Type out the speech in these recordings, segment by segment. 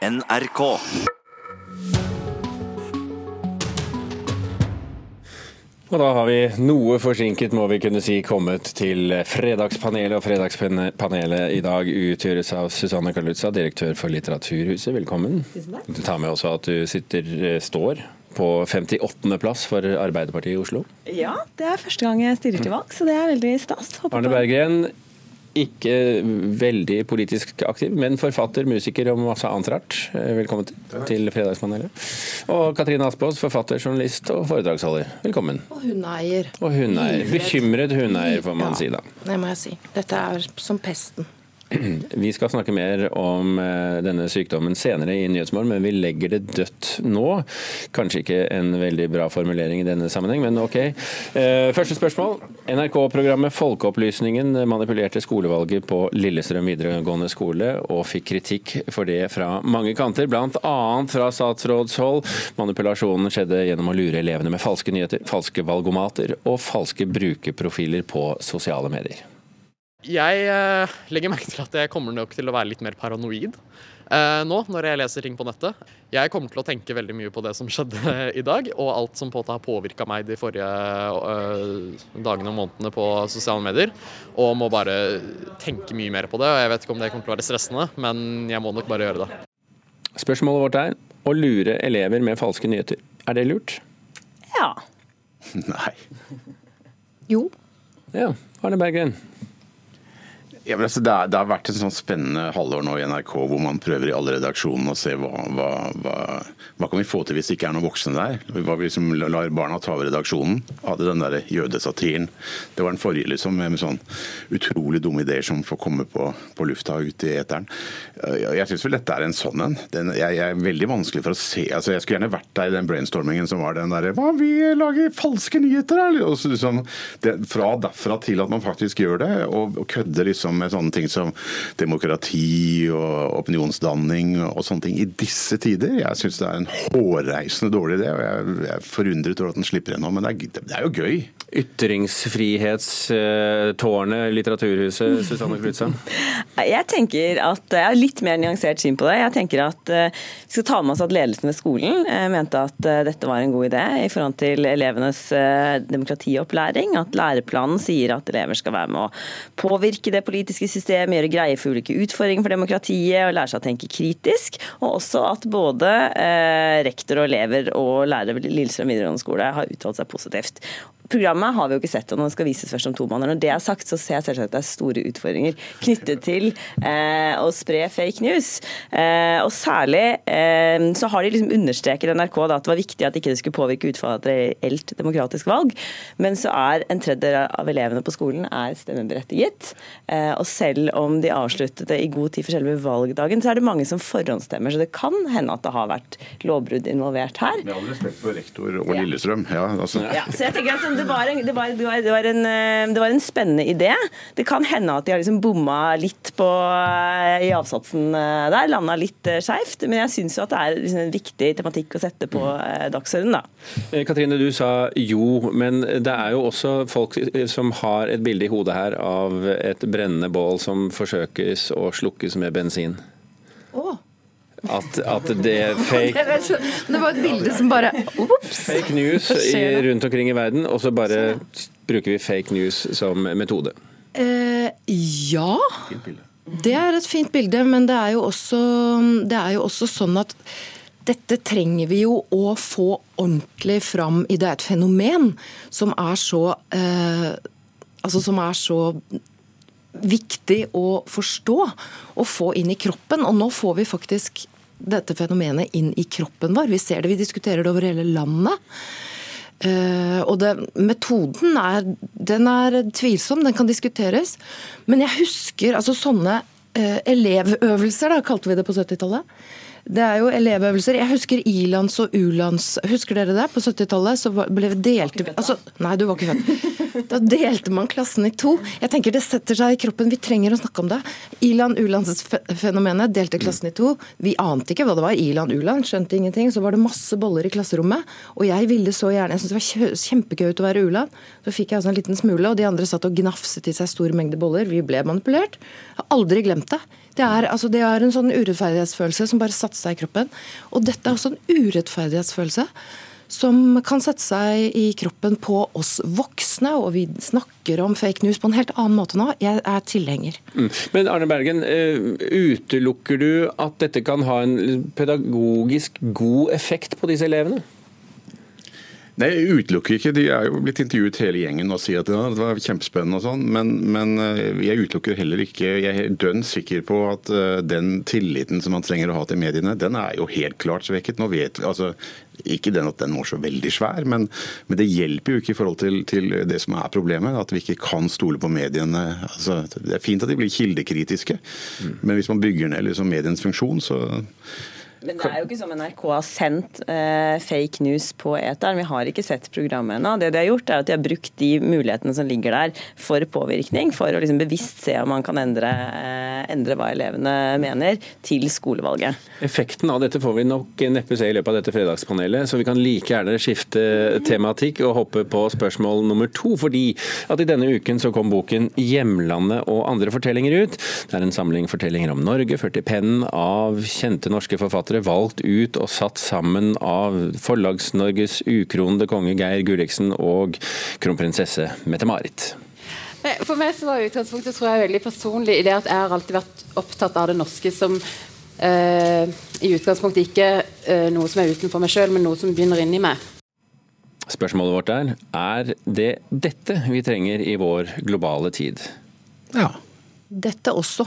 NRK. Og da har vi noe forsinket, må vi kunne si, kommet til Fredagspanelet. Og Fredagspanelet i dag utgjøres av Susanne Kalutza, direktør for Litteraturhuset. Velkommen. Tusen takk. Du tar med også at du sitter, eh, står på 58. plass for Arbeiderpartiet i Oslo. Ja, det er første gang jeg stiller til valg, så det er veldig stas. Håper Arne Berggren, ikke veldig politisk aktiv, men forfatter, musiker og masse annet rart. Eh, Velkommen til, til Fredagspanelet. Og Katrine Aspaas, forfatter, journalist og foredragsholder. Velkommen. Og hundeeier. Og hundeeier. Bekymret hundeeier, får man Ja, si da. Det må jeg si. Dette er som pesten. Vi skal snakke mer om eh, denne sykdommen senere i Nyhetsmorgen, men vi legger det dødt nå. Kanskje ikke en veldig bra formulering i denne sammenheng, men ok. Eh, Første spørsmål. NRK-programmet Folkeopplysningen manipulerte skolevalget på Lillestrøm videregående skole, og fikk kritikk for det fra mange kanter, bl.a. fra statsrådshold. Manipulasjonen skjedde gjennom å lure elevene med falske nyheter, falske valgomater og falske brukerprofiler på sosiale medier. Jeg eh, legger merke til at jeg kommer nok til å være litt mer paranoid eh, nå når jeg leser ting på nettet. Jeg kommer til å tenke veldig mye på det som skjedde i dag, og alt som på en måte har påvirka meg de forrige eh, dagene og månedene på sosiale medier. Og må bare tenke mye mer på det. og Jeg vet ikke om det kommer til å være stressende, men jeg må nok bare gjøre det. Spørsmålet vårt er å lure elever med falske nyheter. Er det lurt? Ja. Nei. Jo. Ja. Arne Berggren. Ja, altså, det, er, det har vært et sånn spennende halvår nå i NRK hvor man prøver i alle redaksjonene å se hva, hva, hva, hva kan vi få til hvis det ikke er noen voksne der. Hva vi liksom lar barna ta over redaksjonen. Hadde den der jødesatiren. Det var den forrige liksom, med, sånn utrolig dumme ideer som får komme på, på lufta ute i eteren. Jeg syns vel dette er en sånn en. Den- Jeg, jeg er veldig vanskelig for å se altså Jeg skulle gjerne vært der i den brainstormingen som var den derre Hva, vi lager falske nyheter, eller? Og så liksom, det, fra derfra til at man faktisk gjør det, og, og kødder liksom med sånne ting som demokrati og opinionsdanning og sånne ting i disse tider. Jeg syns det er en hårreisende dårlig idé, og jeg, jeg er forundret over at den slipper gjennom. Men det er, det er jo gøy. Ytringsfrihetstårnet Litteraturhuset, Susanne Klutza. Jeg tenker at Jeg har litt mer nyansert syn på det. Jeg tenker at eh, Vi skal ta med oss at ledelsen ved skolen eh, mente at eh, dette var en god idé i forhold til elevenes eh, demokratiopplæring. At læreplanen sier at elever skal være med å påvirke det politiske systemet, gjøre greie for ulike utfordringer for demokratiet og lære seg å tenke kritisk. Og også at både eh, rektor og elever og lærere ved Lillestrøm videregående skole har uttalt seg positivt. Programmet har vi jo ikke sett, og det skal vises først om to måneder. Når det er sagt, så ser jeg selvsagt at det er store utfordringer knyttet til eh, å spre fake news. Eh, og særlig eh, så har de liksom understreket NRK da, at det var viktig at ikke det skulle påvirke utfallet av et reelt demokratisk valg. Men så er en tredjedel av elevene på skolen er stemmeberettiget. Eh, og selv om de avsluttet det i god tid for selve valgdagen, så er det mange som forhåndsstemmer. Så det kan hende at det har vært lovbrudd involvert her. Med all respekt for rektor og Ja. Lillestrøm. Ja, altså. Ja, så jeg tenker at det var, en, det, var, det, var, det, var en, det var en spennende idé. Det kan hende at de har liksom bomma litt på, eh, i avsatsen eh, der, landa litt eh, skeivt. Men jeg syns at det er liksom en viktig tematikk å sette på dagsordenen, da. Katrine, du sa jo, men det er jo også folk som har et bilde i hodet her av et brennende bål som forsøkes å slukkes med bensin. Å. At, at det er fake, det var et bilde som bare Ops! fake news i, rundt omkring i verden, og så bare bruker vi fake news som metode. Eh, ja. Det er et fint bilde, men det er, jo også, det er jo også sånn at dette trenger vi jo å få ordentlig fram i. Det er et fenomen som er så eh, Altså som er så viktig å forstå og få inn i kroppen. Og nå får vi faktisk dette fenomenet inn i kroppen vår. Vi ser det, vi diskuterer det over hele landet. Uh, og det, metoden er, den er tvilsom, den kan diskuteres. Men jeg husker altså sånne uh, elevøvelser, da, kalte vi det på 70-tallet. Det er jo elevøvelser. Jeg husker ilands og ulands. Husker dere det? På 70-tallet så ble delte altså, Nei, du var ikke født. Da delte man klassen i to. Jeg tenker Det setter seg i kroppen. Vi trenger å snakke om det. Iland-ulands-fenomenet delte klassen i to. Vi ante ikke hva det var. Iland-uland, skjønte ingenting. Så var det masse boller i klasserommet. Og jeg ville så gjerne Jeg syntes det var kjempegøy å være uland. Så fikk jeg altså en liten smule, og de andre satt og gnafset i seg store mengder boller. Vi ble manipulert. Jeg har aldri glemt det. Det er, altså, det er en sånn urettferdighetsfølelse som bare satte seg i kroppen. Og dette er også en urettferdighetsfølelse som kan sette seg i kroppen på oss voksne, og vi snakker om fake news på en helt annen måte nå. Jeg er tilhenger. Mm. Men Arne Bergen, eh, utelukker du at dette kan ha en pedagogisk god effekt på disse elevene? Nei, Jeg utelukker ikke. De er jo blitt intervjuet hele gjengen og sier at ja, det var kjempespennende og sånn, men, men, eh, jeg utelukker heller ikke Jeg er dønn sikker på at uh, den tilliten som man trenger å ha til mediene, den er jo helt klart svekket. Nå vet vi, altså ikke den at den var så veldig svær, men, men det hjelper jo ikke i forhold til, til, det som er problemet. At vi ikke kan stole på mediene. Altså, det er fint at de blir kildekritiske, mm. men hvis man bygger ned liksom, medienes funksjon, så men det er jo ikke som NRK har sendt eh, fake news på eteren. Vi har ikke sett programmet ennå. Det de har gjort, er at de har brukt de mulighetene som ligger der for påvirkning, for å liksom bevisst se om man kan endre, eh, endre, hva elevene mener, til skolevalget. Effekten av dette får vi nok neppe se i løpet av dette fredagspanelet, så vi kan like gjerne skifte tematikk og hoppe på spørsmål nummer to. Fordi at i denne uken så kom boken 'Hjemlandet og andre fortellinger' ut. Det er en samling fortellinger om Norge, ført i pennen av kjente norske forfattere forfattere valgt ut og satt sammen av Forlags-Norges ukronede konge Geir Gulliksen og kronprinsesse Mette-Marit. For meg så var utgangspunktet tror jeg, veldig personlig i det at jeg har alltid vært opptatt av det norske som eh, i utgangspunktet ikke eh, noe som er utenfor meg sjøl, men noe som begynner inni meg. Spørsmålet vårt er er det dette vi trenger i vår globale tid? Ja. Dette også.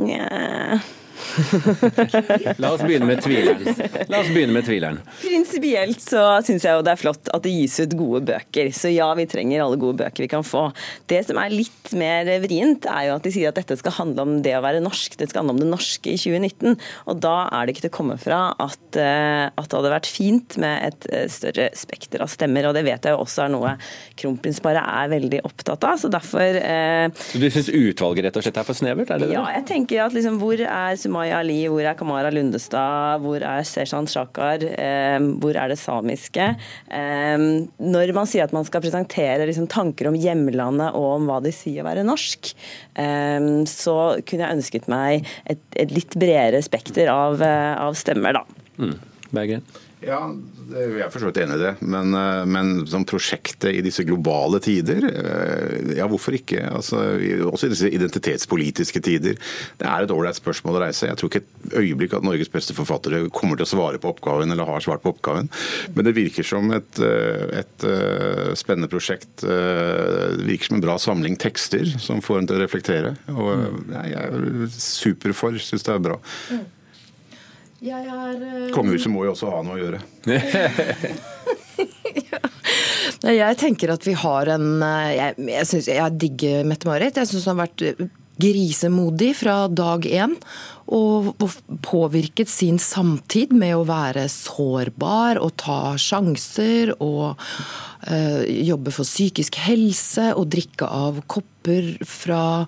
Nja La oss begynne med tvileren. La oss begynne med tvileren. Prinsipielt så syns jeg jo det er flott at det gis ut gode bøker. Så ja, vi trenger alle gode bøker vi kan få. Det som er litt mer vrient, er jo at de sier at dette skal handle om det å være norsk. Det skal handle om det norske i 2019. Og da er det ikke til å komme fra at, eh, at det hadde vært fint med et eh, større spekter av stemmer. Og det vet jeg jo også er noe kronprinsparet er veldig opptatt av. Så derfor eh, Så du syns utvalget rett og slett er for snevert? Er det ja, jeg tenker at liksom, hvor er Sumaya Ali, hvor er Kamara Lundestad, hvor er Seshan Shakar, eh, hvor er det samiske? Eh, når man sier at man skal presentere liksom, tanker om hjemlandet og om hva det sier å være norsk, eh, så kunne jeg ønsket meg et, et litt bredere spekter av, av stemmer, da. Mm. Ja, jeg er for så vidt enig i det. Men, eh, men som prosjektet i disse globale tider, eh, ja hvorfor ikke? Altså, også i disse identitetspolitiske tider. Det er et ålreit spørsmål å reise. Jeg tror ikke et øyeblikk at Norges beste forfattere kommer til å svare på oppgaven, eller har svart på oppgaven. Men det virker som et, eh, et spennende prosjekt. Det virker som en bra samling tekster som får en til å reflektere. Og jeg er super for, syns det er bra. Jeg er uh... Kongehuset må jo også ha noe å gjøre. ja. Jeg tenker at vi har en eh, Jeg, jeg, synes, jeg digger Mette-Marit. Jeg syns hun har vært eh, grisemodig fra dag én. Og, og påvirket sin samtid med å være sårbar og ta sjanser. Og jobbe for psykisk helse og drikke av kopper fra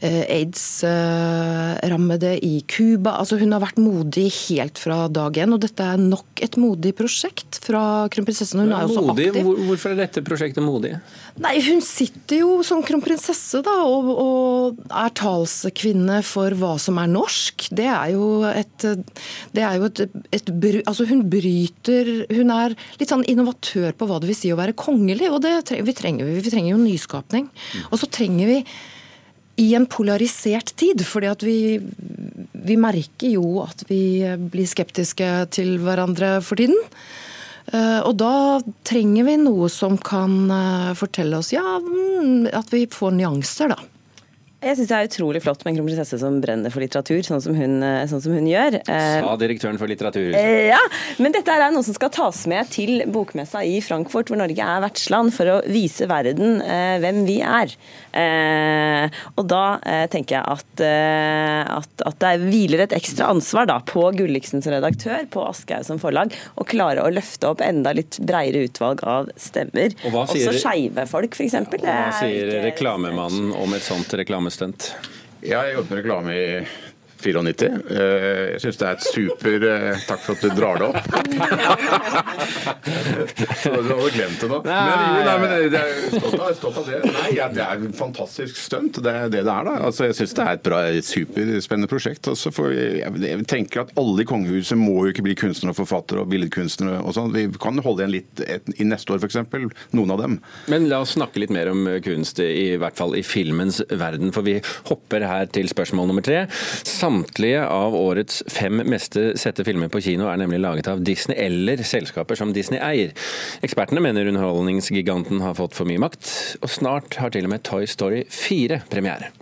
eh, aids-rammede i Cuba. Altså, hun har vært modig helt fra dag én, og dette er nok et modig prosjekt fra kronprinsessen. Hun er jo så aktiv. Hvorfor er dette prosjektet modig? Nei, Hun sitter jo som kronprinsesse da, og, og, er talskvinne for hva som er norsk. Det er jo et, det er jo et, et altså Hun bryter Hun er litt sånn innovatør på hva det vil si å være kongelig, og det vi trenger vi. Vi trenger jo nyskapning. Og så trenger vi i en polarisert tid, fordi at vi, vi merker jo at vi blir skeptiske til hverandre for tiden. Eh, og da trenger vi noe som kan eh, fortelle oss ja, mm, at vi får nyanser, da. Jeg syns det er utrolig flott med en kronprinsesse som brenner for litteratur, sånn som hun, eh, sånn som hun gjør. Eh, Sa direktøren for litteratur. Eh, ja, men dette er noe som skal tas med til bokmessa i Frankfurt, hvor Norge er vertsland, for å vise verden hvem vi er. Og da tenker jeg at, at, at det hviler et ekstra ansvar da, på Gulliksen som redaktør, på Aschehoug som forlag, å klare å løfte opp enda litt bredere utvalg av stemmer. Og Også skeive folk, f.eks. Hva sier reklamemannen om et sånt reklame? Reklamestunt? Ja, jeg har jobbet med reklame i 94. Eh, Jeg syns det er et super eh, Takk for at du drar det opp. Så du hadde glemt det nå. Men, jo, nei, men det er stolt av, stolt av det. Nei, ja, Det er fantastisk stunt. Det er det det er. da. Altså, jeg syns det er et bra, superspennende prosjekt. Også, jeg, jeg tenker at Alle i kongehuset må jo ikke bli kunstnere og forfattere og billedkunstnere. og sånn. Vi kan holde igjen litt et, i neste år, f.eks. Noen av dem. Men la oss snakke litt mer om kunst, i hvert fall i filmens verden. For vi hopper her til spørsmål nummer tre. Samtlige av årets fem meste sette filmer på kino er nemlig laget av Disney eller selskaper som Disney eier. Ekspertene mener underholdningsgiganten har fått for mye makt, og snart har til og med Toy Story 4 premiere.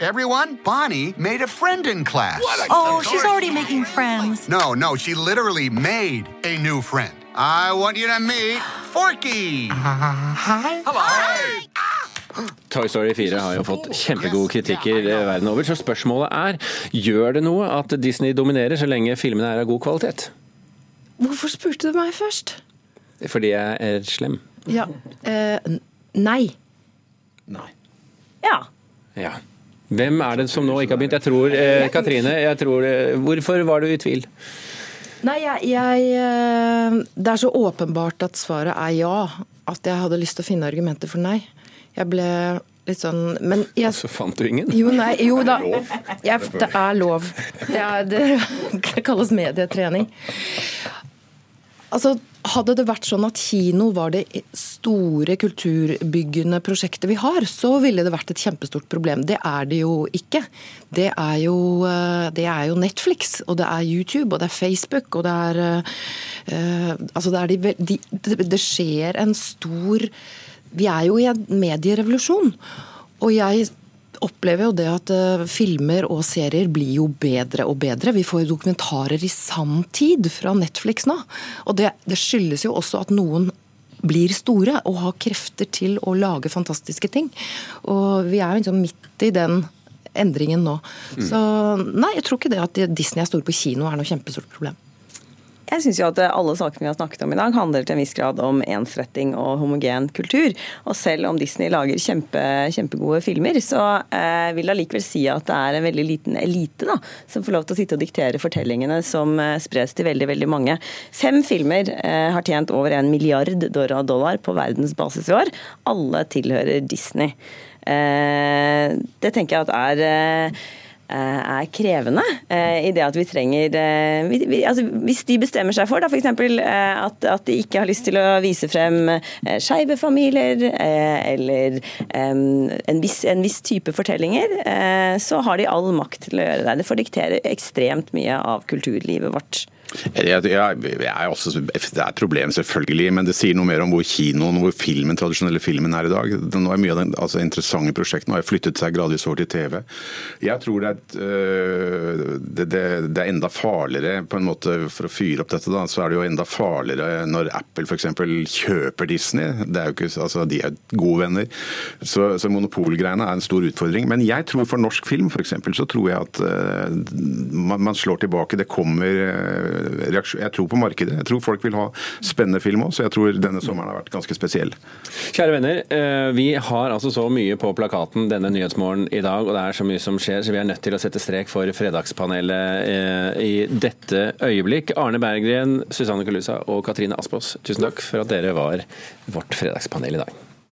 Everyone, Bonnie made a friend in class. Oh, she's already making friends. No, no, she literally made a new friend. I want you to meet Forky. Hi. Toy Story 4 har jo fått kjempegode kritikker eh, verden over, så spørsmålet er gjør det noe at Disney dominerer så lenge filmene er av god kvalitet? Hvorfor spurte du meg først? Fordi jeg er slem. Ja. Eh, nei. Nei. Ja. Ja. Hvem er det som nå ikke har begynt? Jeg tror, eh, Katrine, jeg tror, eh, hvorfor var du i tvil? Nei, jeg, jeg eh, Det er så åpenbart at svaret er ja. At jeg hadde lyst til å finne argumenter for nei. Jeg ble litt sånn Men jeg Så fant du ingen? Jo, nei, jo da. Jeg, det er lov. Det, er, det, det kalles medietrening. Altså, Hadde det vært sånn at kino var det store kulturbyggende prosjektet vi har, så ville det vært et kjempestort problem. Det er det jo ikke. Det er jo, eh, det er jo Netflix, og det er YouTube, og det er Facebook, og det er uh, Altså, det er de, de, det, det skjer en stor Vi er jo i en medierevolusjon. Og jeg opplever jo det at eh, filmer og serier blir jo bedre og bedre. Vi får jo dokumentarer i sanntid fra Netflix nå. Og det, det skyldes jo også at noen blir store og har krefter til å lage fantastiske ting. Og vi er jo liksom midt i den endringen nå. Så nei, jeg tror ikke det at Disney er store på kino er noe kjempestort problem. Jeg syns jo at alle sakene vi har snakket om i dag, handler til en viss grad om ensretting og homogen kultur. Og selv om Disney lager kjempe, kjempegode filmer, så eh, vil jeg likevel si at det er en veldig liten elite da, som får lov til å sitte og diktere fortellingene som eh, spres til veldig veldig mange. Fem filmer eh, har tjent over en milliard dollar på verdensbasis i år. Alle tilhører Disney. Eh, det tenker jeg at er eh, er krevende. eh, I det at vi trenger eh, altså Hvis de bestemmer seg for da, f.eks. Eh, at, at de ikke har lyst til å vise frem eh, skeive familier eh, eller eh, en, viss, en viss type fortellinger, eh, så har de all makt til å gjøre det. Det får diktere ekstremt mye av kulturlivet vårt. Jeg, jeg, jeg også, det er et problem, selvfølgelig, men det sier noe mer om hvor kinoen, hvor filmen, tradisjonelle filmen er i dag. Nå er mye av den altså, interessante prosjektene har flyttet seg gradvis over til TV. Jeg tror det er, et, øh, det, det, det er enda farligere, på en måte, for å fyre opp dette, da, så er det jo enda farligere når Apple f.eks. kjøper Disney. Det er jo ikke, altså, de er gode venner. Så, så monopolgreiene er en stor utfordring. Men jeg tror for norsk film f.eks. så tror jeg at øh, man, man slår tilbake. Det kommer øh, reaksjon. Jeg tror på markedet. Jeg tror folk vil ha spennende film òg, så jeg tror denne sommeren har vært ganske spesiell. Kjære venner, eh, vi har altså så mye på plakaten denne Nyhetsmorgen i dag, og det er så mye som skjer, så vi er nødt til å sette strek for Fredagspanelet eh, i dette øyeblikk. Arne Berggren, Susanne Kalusa og Katrine Aspås, tusen takk for at dere var vårt fredagspanel i dag.